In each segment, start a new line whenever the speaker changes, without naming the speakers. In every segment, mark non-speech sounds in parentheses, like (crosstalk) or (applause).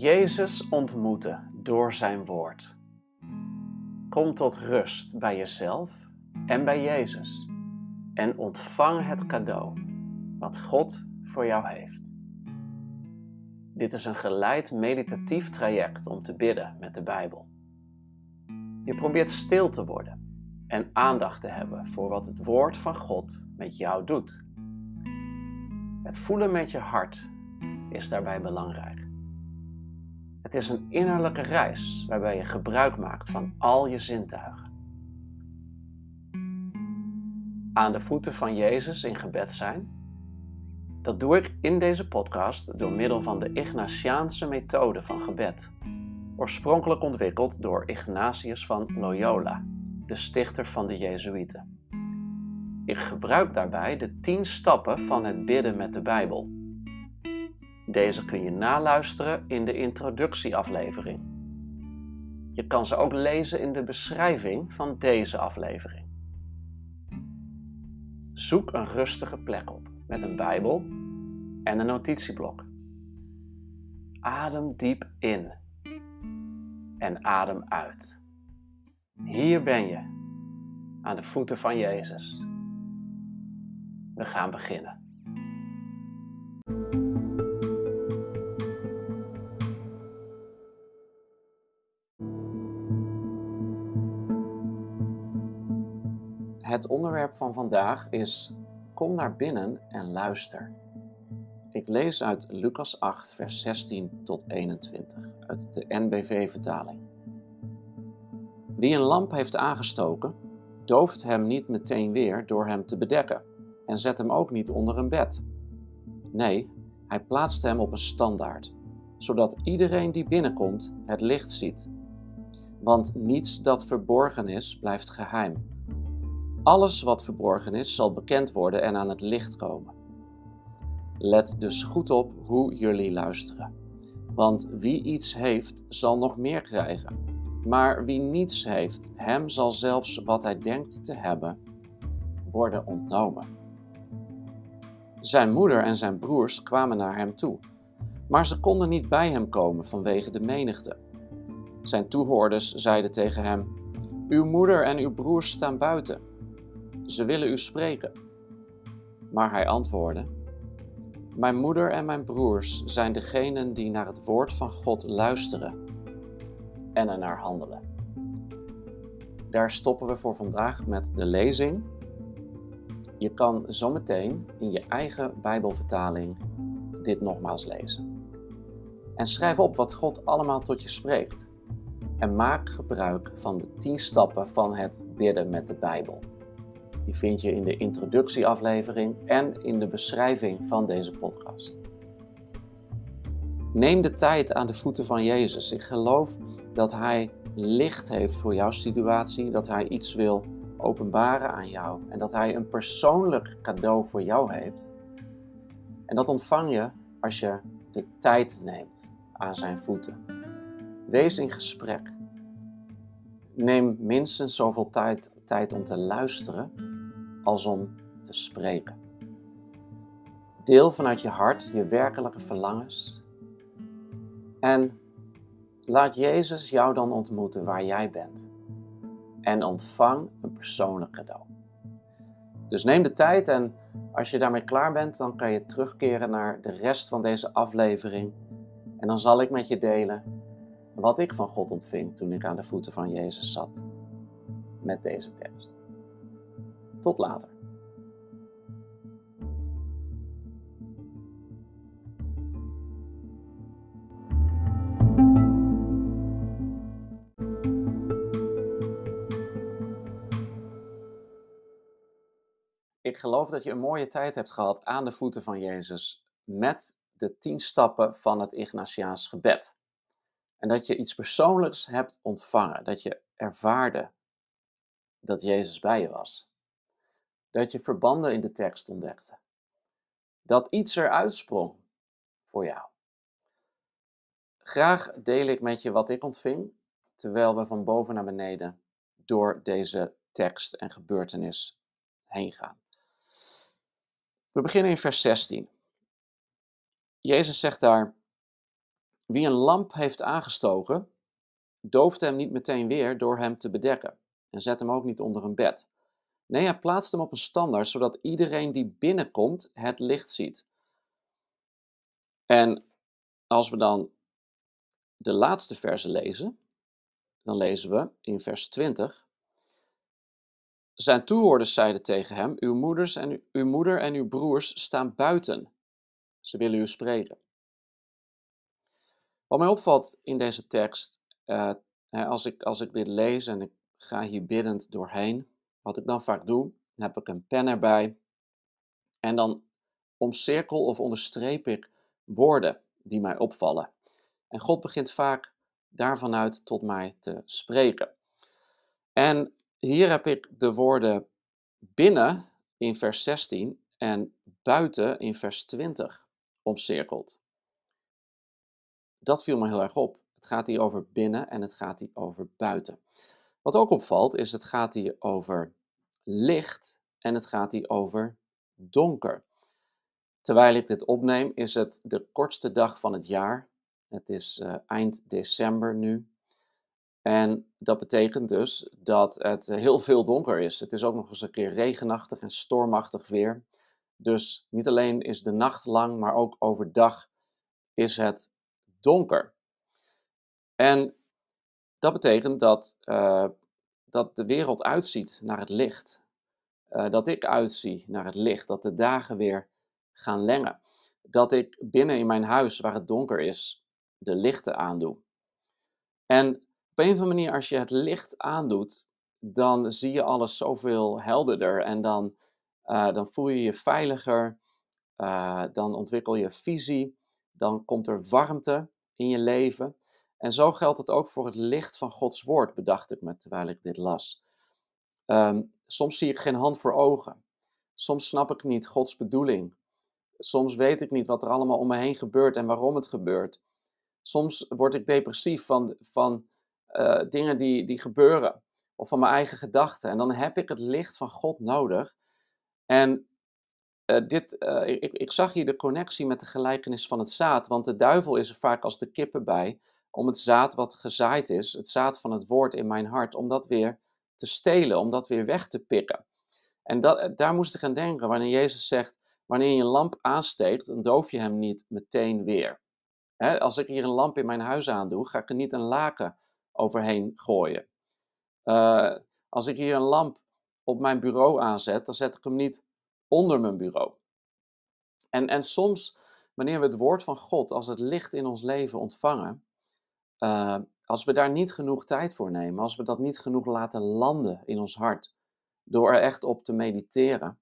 Jezus ontmoeten door zijn woord. Kom tot rust bij jezelf en bij Jezus en ontvang het cadeau wat God voor jou heeft. Dit is een geleid meditatief traject om te bidden met de Bijbel. Je probeert stil te worden en aandacht te hebben voor wat het woord van God met jou doet. Het voelen met je hart is daarbij belangrijk. Het is een innerlijke reis waarbij je gebruik maakt van al je zintuigen. Aan de voeten van Jezus in gebed zijn. Dat doe ik in deze podcast door middel van de Ignatiaanse methode van gebed, oorspronkelijk ontwikkeld door Ignatius van Loyola, de stichter van de Jezuïeten. Ik gebruik daarbij de tien stappen van het bidden met de Bijbel deze kun je naluisteren in de introductieaflevering. Je kan ze ook lezen in de beschrijving van deze aflevering. Zoek een rustige plek op met een Bijbel en een notitieblok. Adem diep in en adem uit. Hier ben je, aan de voeten van Jezus. We gaan beginnen. Het onderwerp van vandaag is Kom naar binnen en luister. Ik lees uit Lucas 8, vers 16 tot 21 uit de NBV-vertaling. Wie een lamp heeft aangestoken, dooft hem niet meteen weer door hem te bedekken en zet hem ook niet onder een bed. Nee, hij plaatst hem op een standaard, zodat iedereen die binnenkomt het licht ziet. Want niets dat verborgen is, blijft geheim alles wat verborgen is, zal bekend worden en aan het licht komen. Let dus goed op hoe jullie luisteren. Want wie iets heeft, zal nog meer krijgen. Maar wie niets heeft, hem zal zelfs wat hij denkt te hebben, worden ontnomen. Zijn moeder en zijn broers kwamen naar hem toe, maar ze konden niet bij hem komen vanwege de menigte. Zijn toehoorders zeiden tegen hem: Uw moeder en uw broers staan buiten ze willen u spreken. Maar hij antwoordde: Mijn moeder en mijn broers zijn degenen die naar het woord van God luisteren en er naar handelen. Daar stoppen we voor vandaag met de lezing. Je kan zometeen in je eigen Bijbelvertaling dit nogmaals lezen. En schrijf op wat God allemaal tot je spreekt. En maak gebruik van de tien stappen van het bidden met de Bijbel. Die vind je in de introductieaflevering en in de beschrijving van deze podcast. Neem de tijd aan de voeten van Jezus. Ik geloof dat Hij licht heeft voor jouw situatie, dat Hij iets wil openbaren aan jou en dat Hij een persoonlijk cadeau voor jou heeft. En dat ontvang je als je de tijd neemt aan Zijn voeten. Wees in gesprek. Neem minstens zoveel tijd, tijd om te luisteren als om te spreken. Deel vanuit je hart je werkelijke verlangens en laat Jezus jou dan ontmoeten waar jij bent. En ontvang een persoonlijk cadeau. Dus neem de tijd en als je daarmee klaar bent, dan kan je terugkeren naar de rest van deze aflevering. En dan zal ik met je delen wat ik van God ontving toen ik aan de voeten van Jezus zat. Met deze tekst. Tot later. Ik geloof dat je een mooie tijd hebt gehad aan de voeten van Jezus met de tien stappen van het Ignatiaans gebed. En dat je iets persoonlijks hebt ontvangen, dat je ervaarde dat Jezus bij je was dat je verbanden in de tekst ontdekte. Dat iets eruit sprong voor jou. Graag deel ik met je wat ik ontving, terwijl we van boven naar beneden door deze tekst en gebeurtenis heen gaan. We beginnen in vers 16. Jezus zegt daar: Wie een lamp heeft aangestoken, dooft hem niet meteen weer door hem te bedekken en zet hem ook niet onder een bed. Nee, hij plaatst hem op een standaard, zodat iedereen die binnenkomt het licht ziet. En als we dan de laatste verse lezen, dan lezen we in vers 20. Zijn toehoorders zeiden tegen hem: Uw, moeders en, uw moeder en uw broers staan buiten. Ze willen u spreken. Wat mij opvalt in deze tekst, uh, als, ik, als ik dit lees en ik ga hier biddend doorheen, wat ik dan vaak doe, heb ik een pen erbij en dan omcirkel of onderstreep ik woorden die mij opvallen. En God begint vaak daarvanuit tot mij te spreken. En hier heb ik de woorden binnen in vers 16 en buiten in vers 20 omcirkeld. Dat viel me heel erg op. Het gaat hier over binnen en het gaat hier over buiten. Wat ook opvalt is het gaat hier over licht en het gaat hier over donker. Terwijl ik dit opneem is het de kortste dag van het jaar. Het is uh, eind december nu. En dat betekent dus dat het heel veel donker is. Het is ook nog eens een keer regenachtig en stormachtig weer. Dus niet alleen is de nacht lang, maar ook overdag is het donker. En dat betekent dat, uh, dat de wereld uitziet naar het licht. Uh, dat ik uitzie naar het licht. Dat de dagen weer gaan lengen. Dat ik binnen in mijn huis, waar het donker is, de lichten aandoe. En op een of andere manier, als je het licht aandoet, dan zie je alles zoveel helderder en dan, uh, dan voel je je veiliger, uh, dan ontwikkel je visie, dan komt er warmte in je leven. En zo geldt het ook voor het licht van Gods woord, bedacht ik me terwijl ik dit las. Um, soms zie ik geen hand voor ogen. Soms snap ik niet Gods bedoeling. Soms weet ik niet wat er allemaal om me heen gebeurt en waarom het gebeurt. Soms word ik depressief van, van uh, dingen die, die gebeuren of van mijn eigen gedachten. En dan heb ik het licht van God nodig. En uh, dit, uh, ik, ik zag hier de connectie met de gelijkenis van het zaad, want de duivel is er vaak als de kippen bij om het zaad wat gezaaid is, het zaad van het woord in mijn hart, om dat weer te stelen, om dat weer weg te pikken. En dat, daar moest ik aan denken wanneer Jezus zegt, wanneer je een lamp aansteekt, dan doof je hem niet meteen weer. als ik hier een lamp in mijn huis aandoe, ga ik er niet een laken overheen gooien. Uh, als ik hier een lamp op mijn bureau aanzet, dan zet ik hem niet onder mijn bureau. En, en soms, wanneer we het woord van God als het licht in ons leven ontvangen, uh, als we daar niet genoeg tijd voor nemen, als we dat niet genoeg laten landen in ons hart, door er echt op te mediteren,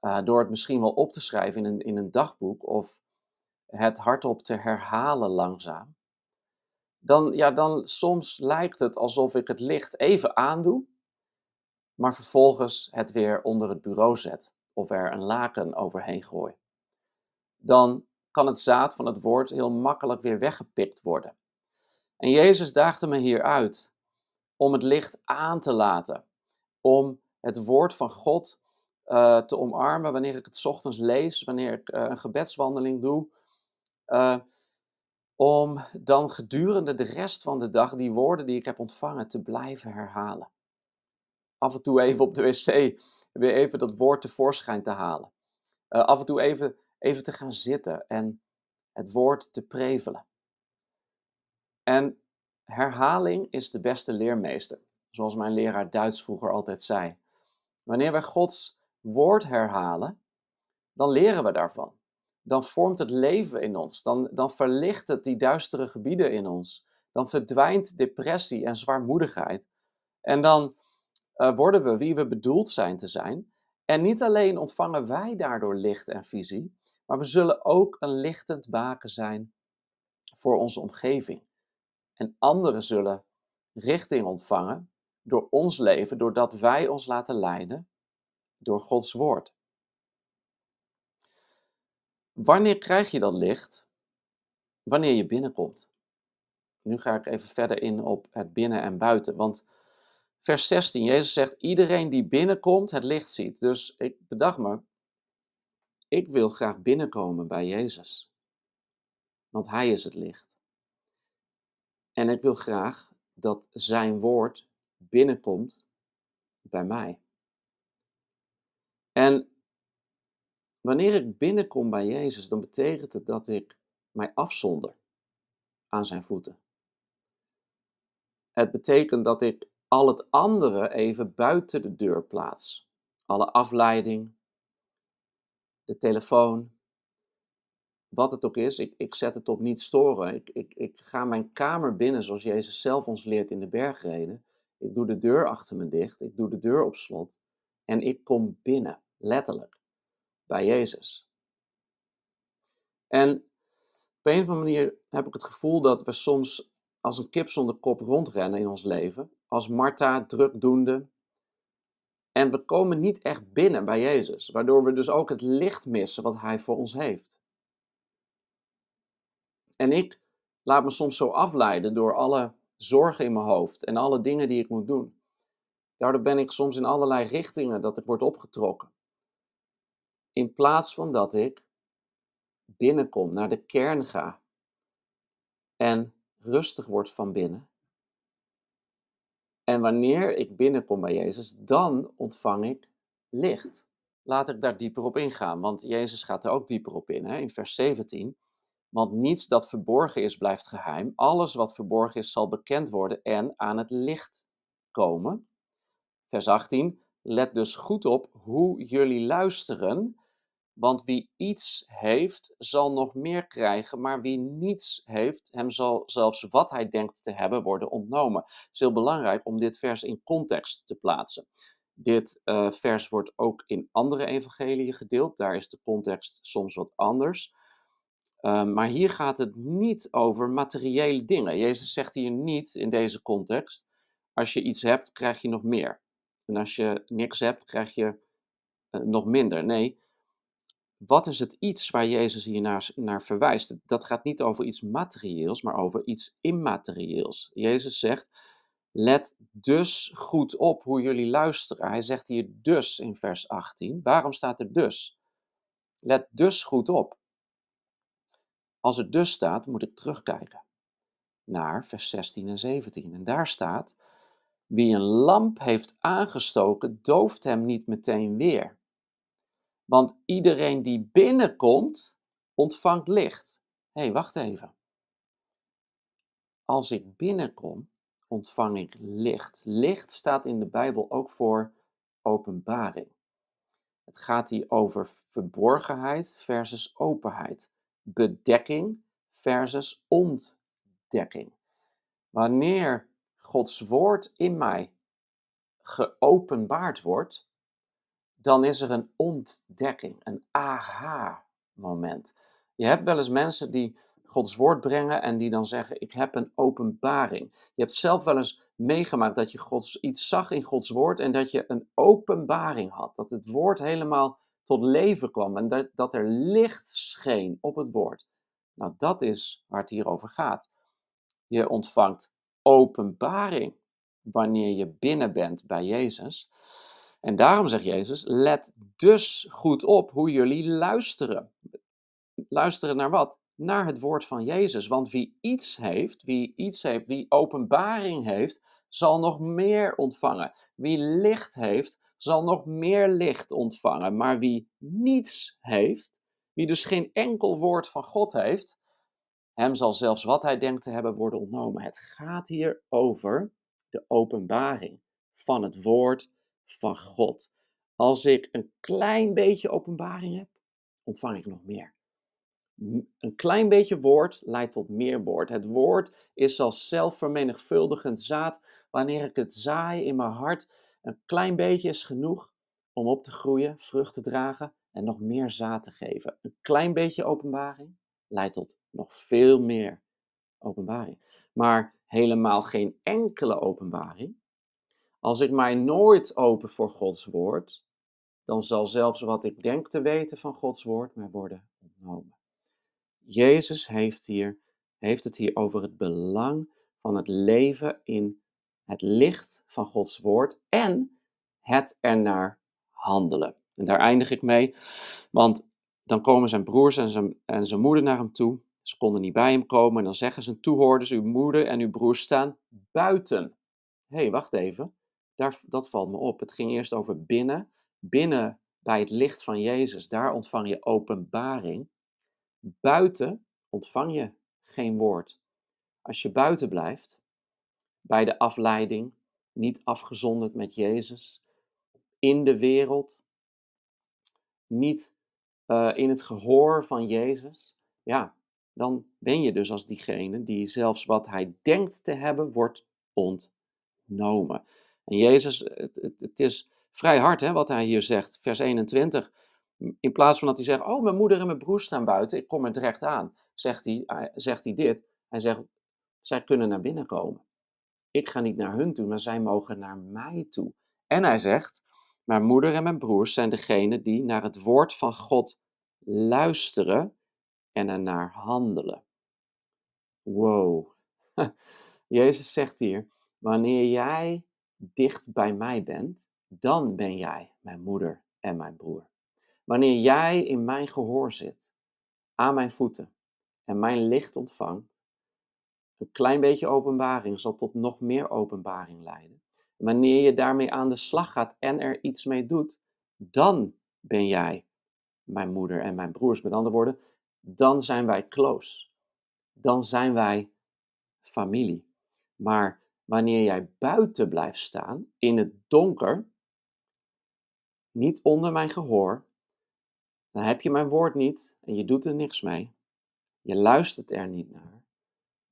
uh, door het misschien wel op te schrijven in een, in een dagboek of het hardop te herhalen langzaam, dan, ja, dan soms lijkt het alsof ik het licht even aandoe, maar vervolgens het weer onder het bureau zet of er een laken overheen gooi. Dan kan het zaad van het woord heel makkelijk weer weggepikt worden. En Jezus daagde me hier uit om het licht aan te laten, om het woord van God uh, te omarmen wanneer ik het ochtends lees, wanneer ik uh, een gebedswandeling doe. Uh, om dan gedurende de rest van de dag die woorden die ik heb ontvangen te blijven herhalen. Af en toe even op de wc weer even dat woord tevoorschijn te halen. Af en toe even, even te gaan zitten en het woord te prevelen. En herhaling is de beste leermeester, zoals mijn leraar Duits vroeger altijd zei. Wanneer wij Gods woord herhalen, dan leren we daarvan dan vormt het leven in ons. Dan, dan verlicht het die duistere gebieden in ons. Dan verdwijnt depressie en zwaarmoedigheid. En dan uh, worden we wie we bedoeld zijn te zijn. En niet alleen ontvangen wij daardoor licht en visie, maar we zullen ook een lichtend baken zijn voor onze omgeving. En anderen zullen richting ontvangen door ons leven, doordat wij ons laten leiden door Gods woord. Wanneer krijg je dat licht? Wanneer je binnenkomt. Nu ga ik even verder in op het binnen en buiten. Want vers 16, Jezus zegt: Iedereen die binnenkomt, het licht ziet. Dus ik bedacht me, ik wil graag binnenkomen bij Jezus. Want Hij is het licht. En ik wil graag dat zijn woord binnenkomt bij mij. En wanneer ik binnenkom bij Jezus, dan betekent het dat ik mij afzonder aan zijn voeten. Het betekent dat ik al het andere even buiten de deur plaats. Alle afleiding, de telefoon, wat het ook is, ik, ik zet het op niet storen. Ik, ik, ik ga mijn kamer binnen zoals Jezus zelf ons leert in de bergreden. Ik doe de deur achter me dicht, ik doe de deur op slot en ik kom binnen, letterlijk, bij Jezus. En op een of andere manier heb ik het gevoel dat we soms als een kip zonder kop rondrennen in ons leven, als Martha drukdoende. En we komen niet echt binnen bij Jezus, waardoor we dus ook het licht missen wat Hij voor ons heeft. En ik laat me soms zo afleiden door alle zorgen in mijn hoofd en alle dingen die ik moet doen. Daardoor ben ik soms in allerlei richtingen dat ik word opgetrokken. In plaats van dat ik binnenkom, naar de kern ga en rustig word van binnen. En wanneer ik binnenkom bij Jezus, dan ontvang ik licht. Laat ik daar dieper op ingaan, want Jezus gaat er ook dieper op in, hè, in vers 17. Want niets dat verborgen is, blijft geheim. Alles wat verborgen is, zal bekend worden en aan het licht komen. Vers 18. Let dus goed op hoe jullie luisteren. Want wie iets heeft, zal nog meer krijgen, maar wie niets heeft, hem zal zelfs wat hij denkt te hebben worden ontnomen. Het is heel belangrijk om dit vers in context te plaatsen. Dit uh, vers wordt ook in andere evangeliën gedeeld, daar is de context soms wat anders. Ehm, maar hier gaat het niet over materiële dingen. Jezus zegt hier niet in deze context: als je iets hebt, krijg je nog meer. En als je niks hebt, krijg je uh, nog minder. Nee, wat is het iets waar Jezus hier naar, naar verwijst? Dat gaat niet over iets materieels, maar over iets immaterieels. Jezus zegt: Let dus goed op hoe jullie luisteren. Hij zegt hier dus in vers 18. Waarom staat er dus? Let dus goed op. Als het dus staat, moet ik terugkijken naar vers 16 en 17. En daar staat: Wie een lamp heeft aangestoken, dooft hem niet meteen weer. Want iedereen die binnenkomt, ontvangt licht. Hé, hey, wacht even. Als ik binnenkom, ontvang ik licht. Licht staat in de Bijbel ook voor openbaring. Het gaat hier over verborgenheid versus openheid bedekking versus ontdekking. Wanneer Gods woord in mij geopenbaard wordt, dan is er een ontdekking, een aha-moment. Je hebt wel eens mensen die Gods woord brengen en die dan zeggen: Ik heb een openbaring. Je hebt zelf wel eens meegemaakt dat je Gods, iets zag in Gods woord en dat je een openbaring had. Dat het woord helemaal tot leven kwam en dat, dat er licht scheen op het woord. Nou, dat is waar het hier over gaat. Je ontvangt openbaring wanneer je binnen bent bij Jezus. En daarom zegt Jezus: let dus goed op hoe jullie luisteren. Luisteren naar wat? Naar het woord van Jezus. Want wie iets heeft, wie iets heeft, wie openbaring heeft, zal nog meer ontvangen. Wie licht heeft, zal nog meer licht ontvangen. Maar wie niets heeft, wie dus geen enkel woord van God heeft, hem zal zelfs wat hij denkt te hebben worden ontnomen. Het gaat hier over de openbaring van het woord van God. Als ik een klein beetje openbaring heb, ontvang ik nog meer. Een klein beetje woord leidt tot meer woord. Het woord is als zelfvermenigvuldigend zaad. Wanneer ik het zaai in mijn hart, een klein beetje is genoeg om op te groeien, vrucht te dragen en nog meer zaad te geven. Een klein beetje openbaring leidt tot nog veel meer openbaring. Maar helemaal geen enkele openbaring. Als ik mij nooit open voor Gods woord, dan zal zelfs wat ik denk te weten van Gods woord mij worden ontnomen. Jezus heeft, hier, heeft het hier over het belang van het leven in het licht van Gods woord en het ernaar handelen. En daar eindig ik mee, want dan komen zijn broers en zijn, en zijn moeder naar hem toe. Ze konden niet bij hem komen en dan zeggen zijn toehoorders, uw moeder en uw broer staan buiten. Hé, hey, wacht even. Daar, dat valt me op. Het ging eerst over binnen. Binnen bij het licht van Jezus, daar ontvang je openbaring. Buiten ontvang je geen woord. Als je buiten blijft, bij de afleiding, niet afgezonderd met Jezus, in de wereld, niet uh, in het gehoor van Jezus, ja, dan ben je dus als diegene die zelfs wat hij denkt te hebben, wordt ontnomen. En Jezus, het, het, is vrij hard hè, wat hij hier zegt, vers 21. In plaats van dat hij zegt, oh, mijn moeder en mijn broer staan buiten, ik kom er direct aan, zegt hij, zegt hij dit. Hij zegt, zij kunnen naar binnen komen. Ik ga niet naar hun toe, maar zij mogen naar mij toe. En hij zegt, mijn moeder en mijn broers zijn degene die naar het woord van God luisteren en ernaar handelen. Wow. (laughs) Jezus zegt hier, wanneer jij dicht bij mij bent, dan ben jij mijn moeder en mijn broer. Wanneer jij in mijn gehoor zit, aan mijn voeten en mijn licht ontvangt, een klein beetje openbaring zal tot nog meer openbaring leiden. Wanneer je daarmee aan de slag gaat en er iets mee doet, dan ben jij mijn moeder en mijn broers. Met andere woorden, dan zijn wij close. Dan zijn wij familie. Maar wanneer jij buiten blijft staan, in het donker, niet onder mijn gehoor, dan heb je mijn woord niet en je doet er niks mee. Je luistert er niet naar.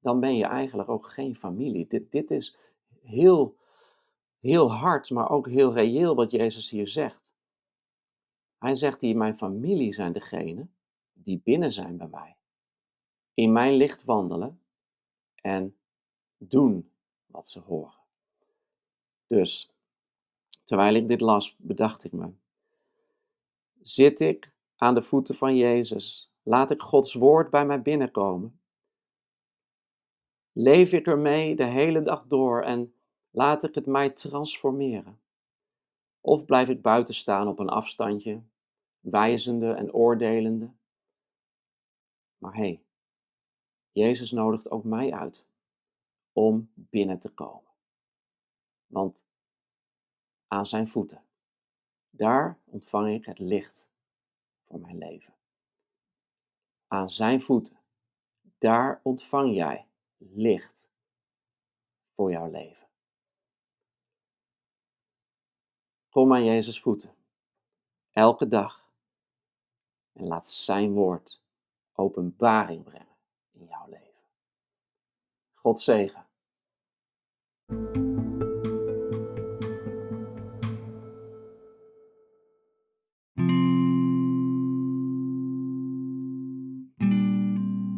Dan ben je eigenlijk ook geen familie. Dit, dit is heel, heel hard, maar ook heel reëel wat Jezus hier zegt. Hij zegt hier, mijn familie zijn degenen die binnen zijn bij mij. In mijn licht wandelen en doen wat ze horen. Dus, terwijl ik dit las, bedacht ik me. Zit ik aan de voeten van Jezus? Laat ik Gods woord bij mij binnenkomen? Leef ik ermee de hele dag door en laat ik het mij transformeren? Of blijf ik buiten staan op een afstandje, wijzende en oordelende? Maar hé, hey, Jezus nodigt ook mij uit om binnen te komen. Want aan zijn voeten, daar ontvang ik het licht voor mijn leven. Aan zijn voeten, daar ontvang jij licht voor jouw leven. Kom aan Jezus voeten, elke dag, en laat zijn woord openbaring brengen in jouw leven. God zegen.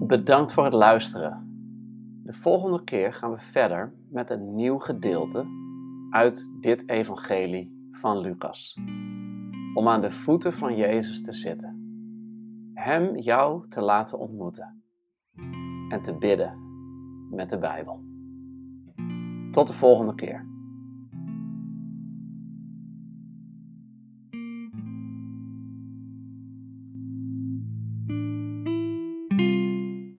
Bedankt voor het luisteren. De volgende keer gaan we verder met een nieuw gedeelte uit dit evangelie van Lucas. Om aan de voeten van Jezus te zitten. Hem jou te laten ontmoeten. En te bidden met de Bijbel. Tot de volgende keer.